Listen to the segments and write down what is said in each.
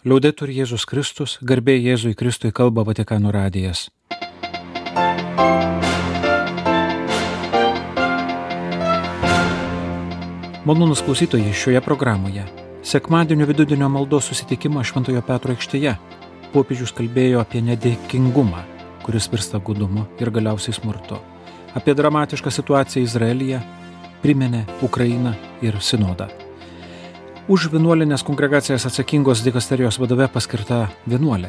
Liaudetur Jėzus Kristus, garbė Jėzui Kristui kalba Vatikano radijas. Malonus klausytojai šioje programoje. Sekmadienio vidudienio maldos susitikimą Šventojo Petro aikštėje. Popiežius kalbėjo apie nedėkingumą, kuris virsta gudumu ir galiausiai smurtu. Apie dramatišką situaciją Izraelyje, priminė Ukrainą ir Sinodą. Už vienuolinės kongregacijas atsakingos dikasterijos vadove paskirta vienuolė.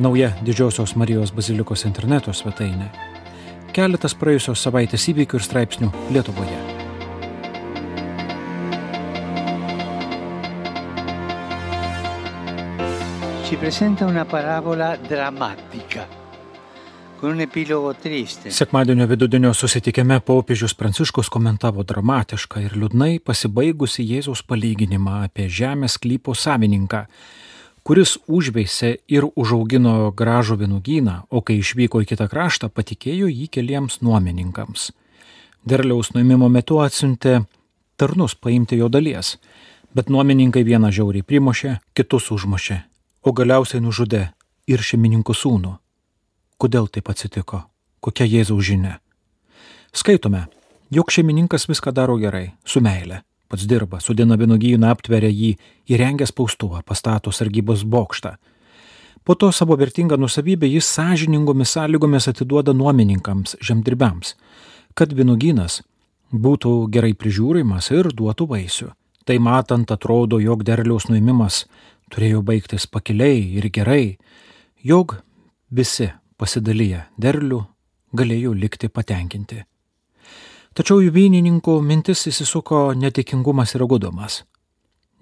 Nauja Didžiosios Marijos bazilikos interneto svetainė. Keletas praėjusios savaitės įvykių ir straipsnių Lietuvoje. Ci presenta una parabola drammatica, Sekmadienio vidudienio susitikime popiežius Pranciškus komentavo dramatišką ir liūdnai pasibaigusi Jėzaus palyginimą apie žemės klypo savininką, kuris užveisė ir užaugino gražų vinugyną, o kai išvyko į kitą kraštą, patikėjo jį keliems nuomininkams. Derliaus nuimimo metu atsiuntė tarnus paimti jo dalies, bet nuomininkai vieną žiauriai primušė, kitus užmušė, o galiausiai nužudė ir šeimininkų sūnų. Kodėl taip atsitiko? Kokia Jėzaus žinia? Skaitome, jog šeimininkas viską daro gerai, su meile. Pats dirba, sudina vynugyną, aptveria jį, įrengia spaustuvą, pastato sargybos bokštą. Po to savo vertingą nusavybę jis sąžiningomis sąlygomis atiduoda nuomininkams, žemdirbiams, kad vynugynas būtų gerai prižiūrimas ir duotų vaisių. Tai matant atrodo, jog derliaus nuimimas turėjo baigtis pakiliai ir gerai, jog visi pasidalyję derlių galėjo likti patenkinti. Tačiau jų vynininkų mintis įsisuko netikingumas ir gudumas.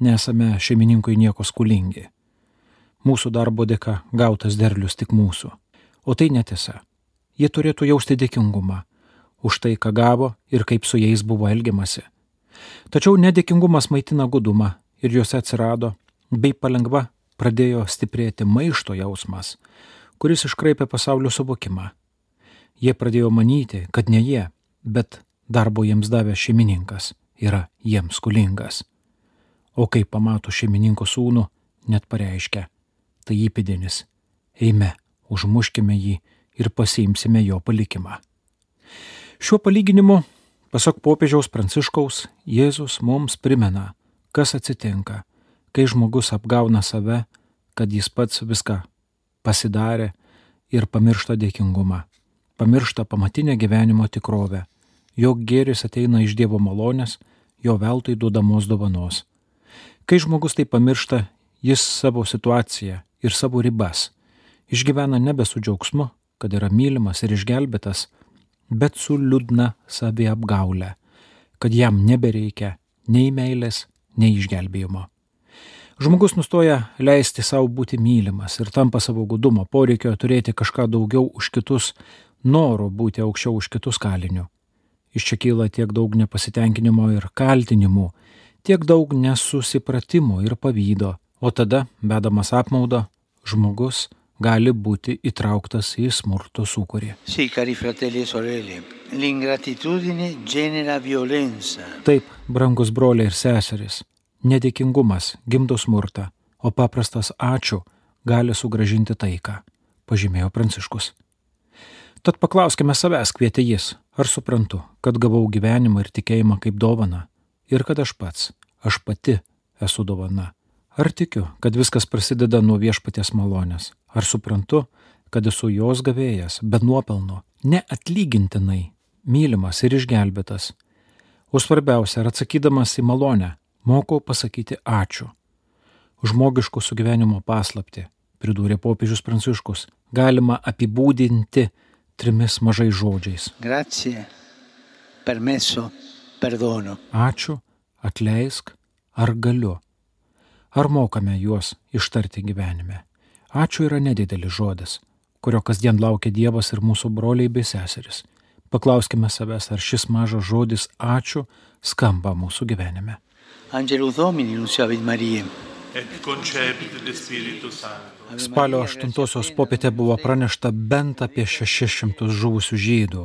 Nesame šeimininkui nieko skolingi. Mūsų darbo dėka gautas derlius tik mūsų. O tai netiesa. Jie turėtų jausti dėkingumą už tai, ką gavo ir kaip su jais buvo elgiamasi. Tačiau nedėkingumas maitina gudumą ir juose atsirado, bei palengva pradėjo stiprėti maišto jausmas, kuris iškraipė pasaulio suvokimą. Jie pradėjo manyti, kad ne jie, bet darbo jiems davė šeimininkas yra jiems skolingas. O kai pamato šeimininko sūnų, net pareiškia, tai įpėdinis, eime, užmuškime jį ir pasiimsime jo palikimą. Šiuo palyginimu, pasak popiežiaus pranciškaus, Jėzus mums primena, kas atsitinka, kai žmogus apgauna save, kad jis pats viską pasidarė ir pamiršta dėkingumą, pamiršta pamatinę gyvenimo tikrovę, jog gėris ateina iš Dievo malonės, jo veltui duodamos dovanos. Kai žmogus tai pamiršta, jis savo situaciją ir savo ribas išgyvena nebe su džiaugsmu, kad yra mylimas ir išgelbėtas, bet su liūdna saviapgaulė, kad jam nebereikia nei meilės, nei išgelbėjimo. Žmogus nustoja leisti savo būti mylimas ir tampa savo gudumo poreikio turėti kažką daugiau už kitus, noro būti aukščiau už kitus kalinių. Iš čia kyla tiek daug nepasitenkinimo ir kaltinimų, tiek daug nesusipratimo ir pavydo, o tada, vedamas apmaudą, žmogus gali būti įtrauktas į smurto sūkurį. E. Taip, brangus broliai ir seserys, nedėkingumas gimdo smurtą, o paprastas ačiū gali sugražinti taiką, pažymėjo Pranciškus. Tad paklauskime savęs, kvietė jis, ar suprantu, kad gavau gyvenimą ir tikėjimą kaip dovana ir kad aš pats, aš pati esu dovana. Ar tikiu, kad viskas prasideda nuo viešpaties malonės? Ar suprantu, kad esu jos gavėjas, be nuopelno, neatlygintinai, mylimas ir išgelbėtas? O svarbiausia, ar atsakydamas į malonę, mokau pasakyti ačiū. Žmogiško sugyvenimo paslapti, pridūrė popiežius Pranciškus, galima apibūdinti trimis mažai žodžiais. Grazie, permesso, perdono. Ačiū, atleisk, ar galiu. Ar mokame juos ištarti gyvenime? Ačiū yra nedidelis žodis, kurio kasdien laukia Dievas ir mūsų broliai bei seseris. Paklauskime savęs, ar šis mažas žodis ačiū skamba mūsų gyvenime. Angelus Domini, nunciavit Marijai. Spalio 8-osios popietė buvo pranešta bent apie 600 žuvusių žydų,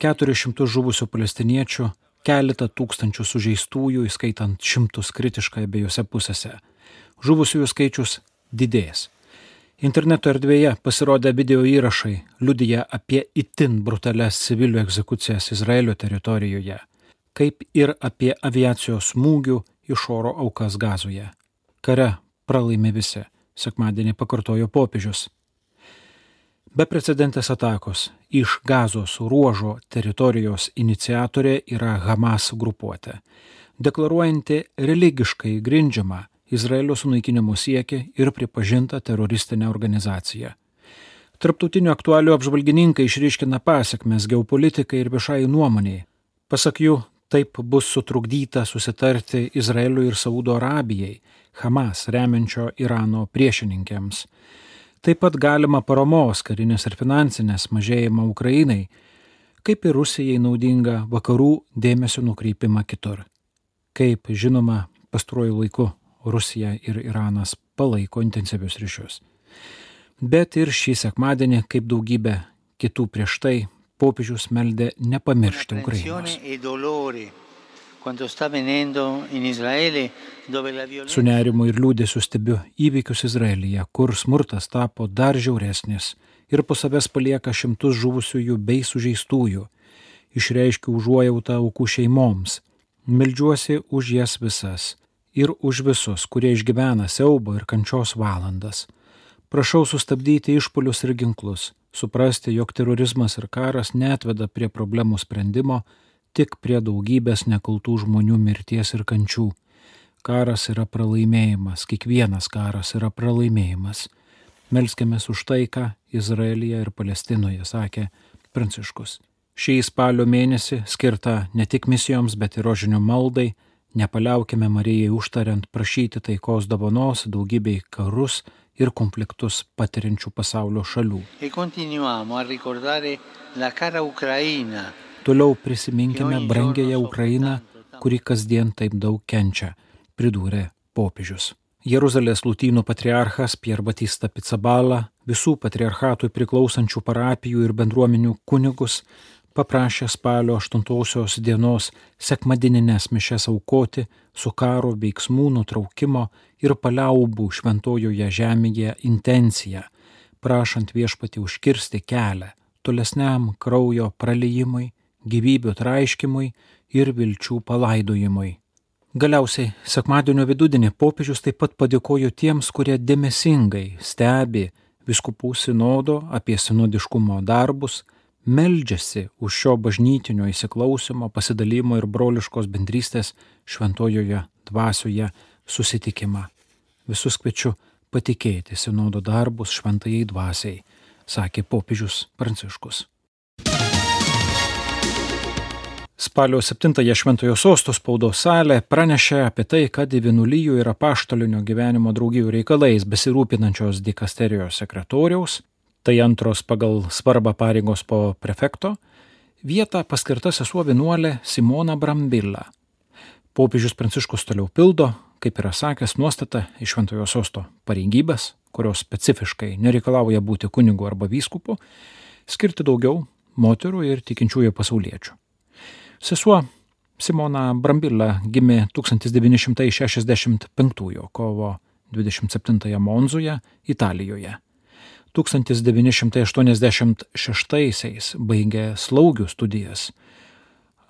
400 žuvusių palestiniečių, keletą tūkstančių sužeistųjų, įskaitant šimtus kritiškai abiejose pusėse. Žuvusiųjų skaičius didės. Interneto erdvėje pasirodę video įrašai liudyja apie itin brutalias civilių egzekucijas Izraelio teritorijoje, kaip ir apie aviacijos smūgių iš oro aukas gazoje. Kare pralaimi visi, sekmadienį pakartojo popiežius. Beprecedentės atakos iš gazos ruožo teritorijos iniciatorė yra Hamas grupuotė, deklaruojanti religiškai grindžiamą Izraelio sunaikinimo siekį ir pripažinta teroristinė organizacija. Tarptautinių aktualių apžvalgininkai išryškina pasiekmes geopolitikai ir viešai nuomoniai. Pasak jų, taip bus sutrukdyta susitarti Izraeliui ir Saudo Arabijai, Hamas remiančio Irano priešininkėms. Taip pat galima paramos karinės ir finansinės mažėjimą Ukrainai, kaip ir Rusijai naudinga vakarų dėmesio nukreipimą kitur. Kaip žinoma, pastruoju laiku Rusija ir Iranas palaiko intensyvius ryšius. Bet ir šį sekmadienį, kaip daugybė kitų prieš tai, popiežius meldė nepamiršti Ukrainos. Su nerimu ir liūdėsiu stebiu įvykius Izraelyje, kur smurtas tapo dar žiauresnis ir po savęs palieka šimtus žuvusiųjų bei sužeistųjų. Išreiškiu užuojautą aukų šeimoms, meldžiuosi už jas visas ir už visus, kurie išgyvena siaubo ir kančios valandas. Prašau sustabdyti išpolius ir ginklus, suprasti, jog terorizmas ir karas netveda prie problemų sprendimo, tik prie daugybės nekaltų žmonių mirties ir kančių. Karas yra pralaimėjimas, kiekvienas karas yra pralaimėjimas. Melskime už taiką Izraelyje ir Palestinoje, sakė Pranciškus. Šį spalio mėnesį skirtą ne tik misijoms, bet ir rožinių maldai, Nepaliaukime Marijai užtariant prašyti taikos dovanos daugybei karus ir konfliktus patiriančių pasaulio šalių. E Toliau prisiminkime brangėją Ukrainą, kuri kasdien taip daug kenčia, pridūrė popiežius. Jeruzalės lūtynų patriarchas Pier Batista Pizzabala, visų patriarchatui priklausančių parapijų ir bendruomenių kunigus paprašė spalio 8 dienos sekmadieninės mišes aukoti su karo veiksmų nutraukimo ir paliaubų šventojoje žemėje intenciją, prašant viešpati užkirsti kelią tolesniam kraujo praleimui, gyvybių traiškimui ir vilčių palaidojimui. Galiausiai sekmadienio vidudienį popiežius taip pat padėkojo tiems, kurie dėmesingai stebi viskupų sinodo apie sinodiškumo darbus, meldžiasi už šio bažnytinio įsiklausimo, pasidalymo ir broliškos bendrystės šventojoje dvasioje susitikimą. Visus kviečiu patikėti sinodo darbus šventajai dvasiai, sakė popiežius Pranciškus. Spalio 7-ąją Šventojo sosto spaudos salė pranešė apie tai, kad į vienuolyjų ir apaštalinio gyvenimo draugijų reikalais besirūpinančios dikasterijos sekretoriaus tai antros pagal svarbą pareigos po prefekto, vietą paskirta sesuo vienuolė Simona Brambilla. Popiežius Pranciškus toliau pildo, kaip yra sakęs, nuostata iš Šventojo sosto pareigybės, kurios specifiškai nereikalauja būti kunigu arba vyskupu, skirti daugiau moterų ir tikinčiųjų pasauliečių. Sesuo Simona Brambilla gimė 1965 kovo 27 Monzoje, Italijoje. 1986-aisiais baigė slaugių studijas.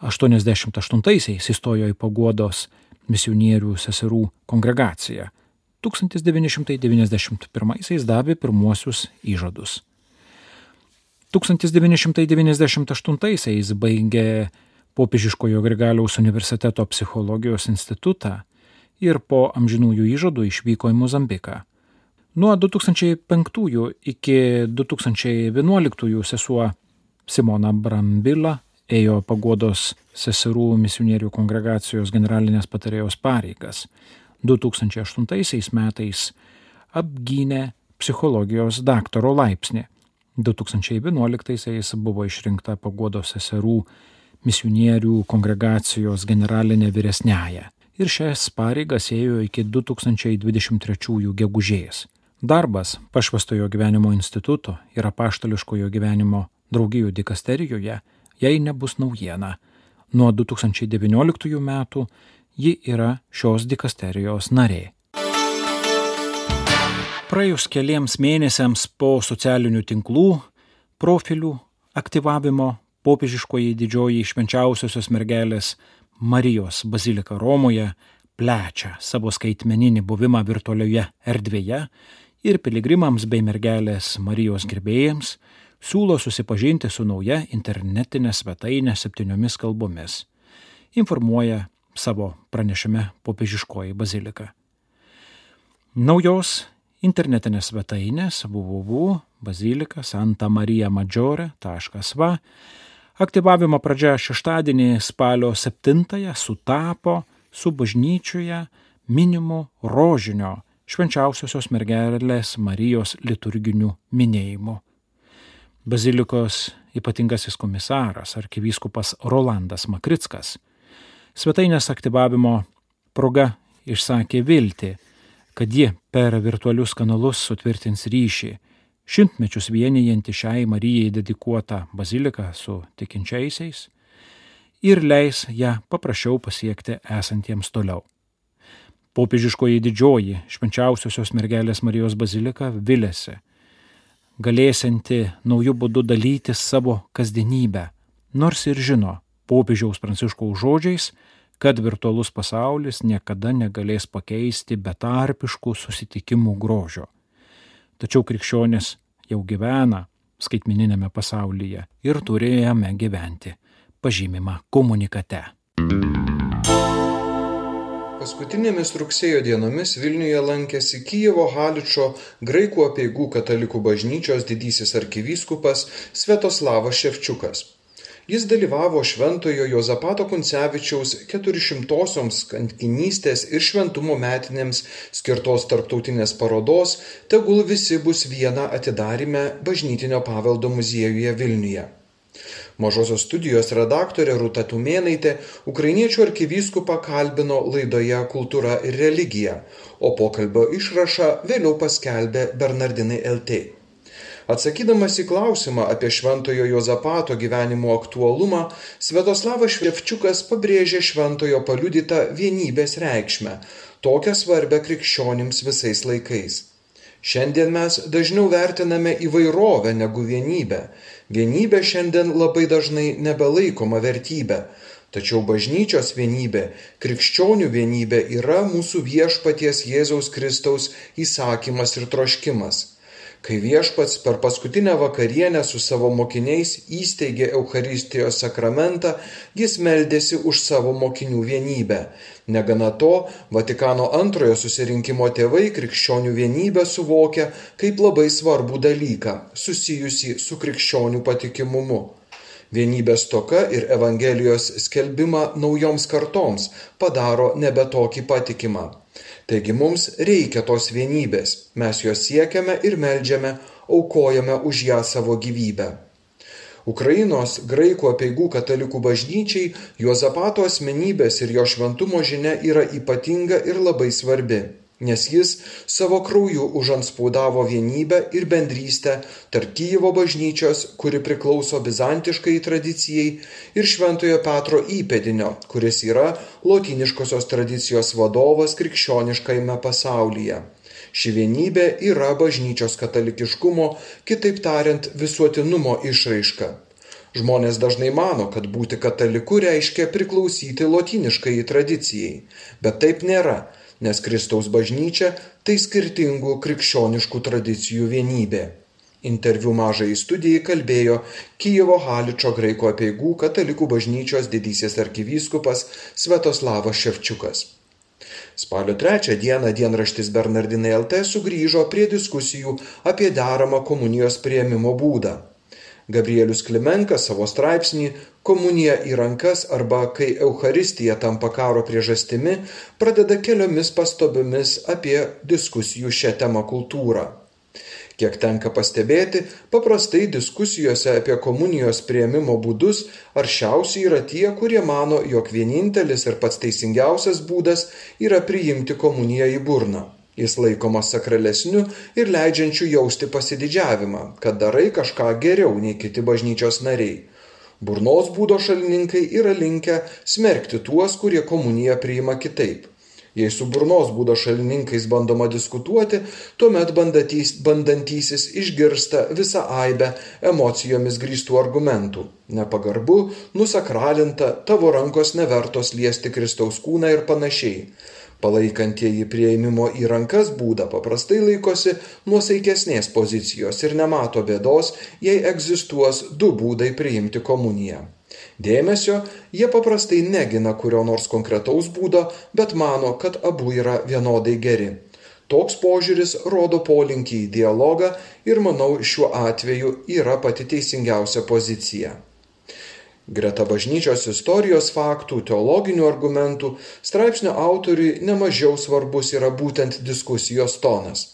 88-aisiais įstojo į pagodos misionierių seserų kongregaciją. 1991-aisiais davė pirmuosius įžadus. 1998-aisiais baigė Popiežiškojo Grigaliaus universiteto psichologijos institutą ir po amžinųjų įžadų išvyko į Mozambiką. Nuo 2005 iki 2011 sesuo Simona Brambila ėjo pagodos seserų misionierių kongregacijos generalinės patarėjos pareigas. 2008 metais apgynė psichologijos daktaro laipsnį. 2011 buvo išrinkta pagodos seserų misionierių kongregacijos generalinė vyresnėja ir šias pareigas ėjo iki 2023 gegužės. Darbas Pašvastojo gyvenimo instituto ir apaštališkojo gyvenimo draugijų dikasterijoje jai nebus naujiena. Nuo 2019 metų ji yra šios dikasterijos narė. Praėjus keliems mėnesiams po socialinių tinklų profilių aktyvavimo popiežiškoji didžioji švenčiausiosios mergelės Marijos bazilika Romoje plečia savo skaitmeninį buvimą virtualioje erdvėje ir piligrimams bei mergelės Marijos gerbėjams siūlo susipažinti su nauja internetinė svetainė septyniomis kalbomis. Informuoja savo pranešime popiežiškoji bazilika. Naujos internetinės svetainės www.bazilika.santamarija.maggiore.va aktyvavimo pradžia šeštadienį spalio 7 sutapo su bažnyčioje minimu rožinio švenčiausiosios mergelės Marijos liturginiu minėjimu. Bazilikos ypatingasis komisaras arkivyskupas Rolandas Makrickas svetainės aktyvavimo proga išsakė viltį, kad ji per virtualius kanalus sutvirtins ryšį, šimtmečius vienijantį šiai Marijai dedikuotą baziliką su tikinčiaisiais ir leis ją paprasčiau pasiekti esantiems toliau. Popiežiškoji didžioji švenčiausiosios mergelės Marijos bazilika vilėsi, galėsinti naujų būdų dalyti savo kasdienybę, nors ir žino popiežiaus pranciškaus žodžiais, kad virtualus pasaulis niekada negalės pakeisti betarpiškų susitikimų grožio. Tačiau krikščionis jau gyvena skaitmininėme pasaulyje ir turėjome gyventi, pažymima komunikate. Paskutinėmis rugsėjo dienomis Vilniuje lankėsi Kyjevo Haličo graikų apieigų katalikų bažnyčios didysis arkivyskupas Svetoslavas Ševčiukas. Jis dalyvavo Šventojo Jozapato Kuncevičiaus 400-osioms kankinystės ir šventumo metinėms skirtos tarptautinės parodos Tegul visi bus viena atidarime bažnytinio paveldo muziejuje Vilniuje. Mažosios studijos redaktorė Rūta Tumėnaitė ukrainiečių arkivyskupą kalbino laidoje Kultūra ir religija, o pokalbio išrašą vėliau paskelbė Bernardinai LT. Atsakydamas į klausimą apie šventojo Jozapato gyvenimo aktualumą, Svetoslavas Švevčiukas pabrėžė šventojo paliudytą vienybės reikšmę, tokią svarbę krikščionims visais laikais. Šiandien mes dažniau vertiname įvairovę negu vienybę. Vienybė šiandien labai dažnai nebelaikoma vertybė. Tačiau bažnyčios vienybė, krikščionių vienybė yra mūsų viešpaties Jėzaus Kristaus įsakymas ir troškimas. Kai viešpats per paskutinę vakarienę su savo mokiniais įsteigė Eucharistijos sakramentą, jis meldėsi už savo mokinių vienybę. Negana to, Vatikano antrojo susirinkimo tėvai krikščionių vienybę suvokia kaip labai svarbų dalyką, susijusi su krikščionių patikimumu. Vienybės toka ir Evangelijos skelbimą naujoms kartoms padaro nebe tokį patikimą. Taigi mums reikia tos vienybės, mes jos siekiame ir melžiame, aukojame už ją savo gyvybę. Ukrainos graikų apieigų katalikų bažnyčiai Juozapato asmenybės ir jo šventumo žinia yra ypatinga ir labai svarbi nes jis savo krauju užanspaudavo vienybę ir bendrystę tarp Kyjivo bažnyčios, kuri priklauso bizantiškai tradicijai, ir Šventojo Petro įpėdinio, kuris yra lotiniškosios tradicijos vadovas krikščioniškajame pasaulyje. Ši vienybė yra bažnyčios katalikiškumo, kitaip tariant, visuotinumo išraiška. Žmonės dažnai mano, kad būti kataliku reiškia priklausyti lotiniškai tradicijai, bet taip nėra nes Kristaus bažnyčia tai skirtingų krikščioniškų tradicijų vienybė. Interviu mažai studijai kalbėjo Kyjevo Haličo graiko apieigų katalikų bažnyčios didysis arkivyskupas Svetoslavas Ševčiukas. Spalio trečią dieną dienraštis Bernardinai LT sugrįžo prie diskusijų apie deramą komunijos prieimimo būdą. Gabrielius Klimenka savo straipsnį Komunija į rankas arba kai Euharistija tampa karo priežastimi pradeda keliomis pastobimis apie diskusijų šią temą kultūrą. Kiek tenka pastebėti, paprastai diskusijose apie komunijos prieimimo būdus aršiausiai yra tie, kurie mano, jog vienintelis ir pats teisingiausias būdas yra priimti komuniją į burną. Jis laikomas sakralesniu ir leidžiančiu jausti pasididžiavimą, kad darai kažką geriau nei kiti bažnyčios nariai. Burnos būdo šalininkai yra linkę smerkti tuos, kurie komuniją priima kitaip. Jei su burnos būdo šalininkais bandoma diskutuoti, tuomet bandantysis išgirsta visą aibę emocijomis grįstų argumentų. Nepagarbu, nusakralinta, tavo rankos nevertos liesti Kristaus kūną ir panašiai. Palaikantieji prieimimo į rankas būdą paprastai laikosi nuosaikesnės pozicijos ir nemato bėdos, jei egzistuos du būdai priimti komuniją. Dėmesio jie paprastai negina kurio nors konkretaus būdo bet mano kad abu yra vienodai geri. Toks požiūris rodo polinkį į dialogą ir manau šiuo atveju yra pati teisingiausia pozicija Greta bažnyčios istorijos faktų, teologinių argumentų, straipsnio autoriui nemažiau svarbus yra būtent diskusijos tonas.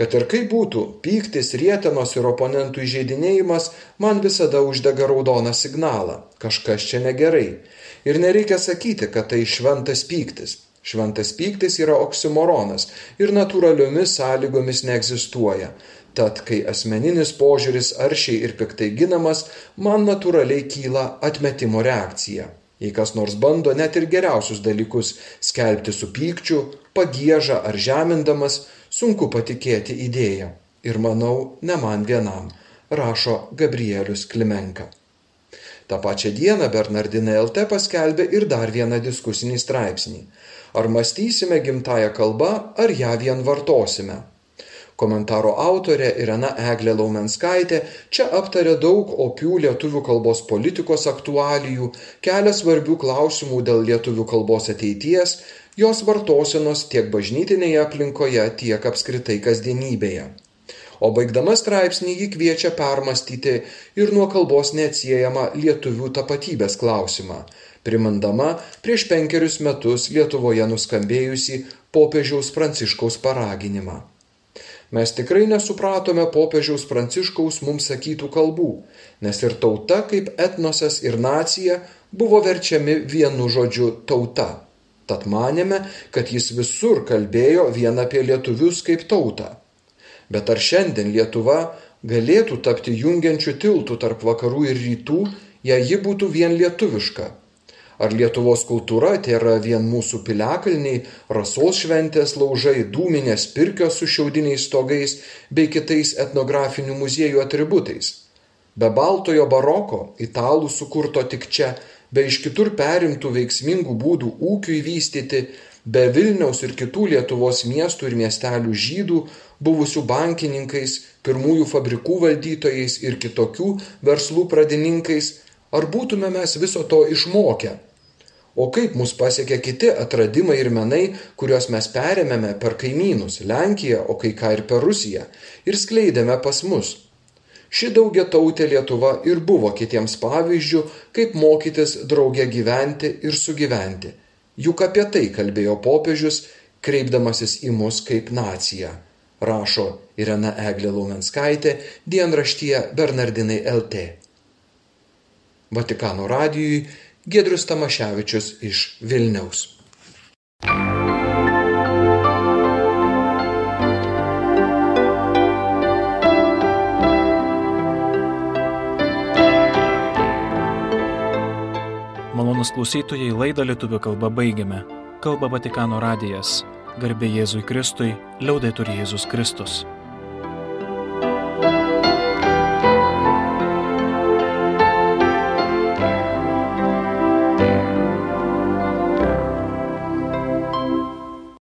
Kad ir kaip būtų, pyktis, rietenos ir oponentų įžeidinėjimas man visada uždega raudoną signalą. Kažkas čia negerai. Ir nereikia sakyti, kad tai šventas pyktis. Šventas pyktis yra oksimoronas ir natūraliomis sąlygomis neegzistuoja. Tad, kai asmeninis požiūris aršiai ir piktai ginamas, man natūraliai kyla atmetimo reakcija. Jei kas nors bando net ir geriausius dalykus skelbti su pykčiu, pagėža ar žemindamas, sunku patikėti idėja. Ir manau, ne man vienam, rašo Gabrielius Klimenka. Ta pačia dieną Bernardinai LT paskelbė ir dar vieną diskusinį straipsnį. Ar mąstysime gimtają kalbą, ar ją vien vartosime? Komentaro autorė Irena Eglė Laumenskaitė čia aptarė daug opių lietuvių kalbos politikos aktualijų, kelia svarbių klausimų dėl lietuvių kalbos ateities, jos vartosenos tiek bažnytinėje aplinkoje, tiek apskritai kasdienybėje. O baigdama straipsnį jį kviečia permastyti ir nuo kalbos neatsiejama lietuvių tapatybės klausimą, primindama prieš penkerius metus Lietuvoje nuskambėjusi popiežiaus Pranciškaus paraginimą. Mes tikrai nesupratome popiežiaus Pranciškaus mums sakytų kalbų, nes ir tauta kaip etnosas ir nacija buvo verčiami vienu žodžiu tauta Tad manėme, kad jis visur kalbėjo vien apie lietuvius kaip tautą. Bet ar šiandien Lietuva galėtų tapti jungiančių tiltų tarp vakarų ir rytų, jei ji būtų vien lietuviška? Ar Lietuvos kultūra tai yra vien mūsų piliakalniai, rasos šventės laužai, dūminės pirkios su šiaudiniais stogais bei kitais etnografinių muziejų atributais? Be baltojo baroko, italų sukurto tik čia, be iš kitur perimtų veiksmingų būdų ūkiui vystyti, be Vilniaus ir kitų Lietuvos miestų ir miestelių žydų, buvusių bankininkais, pirmųjų fabrikų valdytojais ir kitokių verslų pradininkais, ar būtume mes viso to išmokę? O kaip mus pasiekė kiti atradimai ir menai, kuriuos mes perėmėme per kaimynus - Lenkiją, o kai ką ir per Rusiją, ir skleidėme pas mus? ši daugiatautė Lietuva ir buvo kitiems pavyzdžių, kaip mokytis drauge gyventi ir sugyventi. Juk apie tai kalbėjo popiežius, kreipdamasis į mus kaip naciją, rašo Irena Eglė Lumenskaitė dienraštyje Bernardinai LT. Vatikano radijui Gedrius Tamaševičius iš Vilniaus. Malonus klausytojai laidą lietuvių kalbą baigiame. Kalba Vatikano radijas. Garbė Jėzui Kristui, liaudai turi Jėzus Kristus.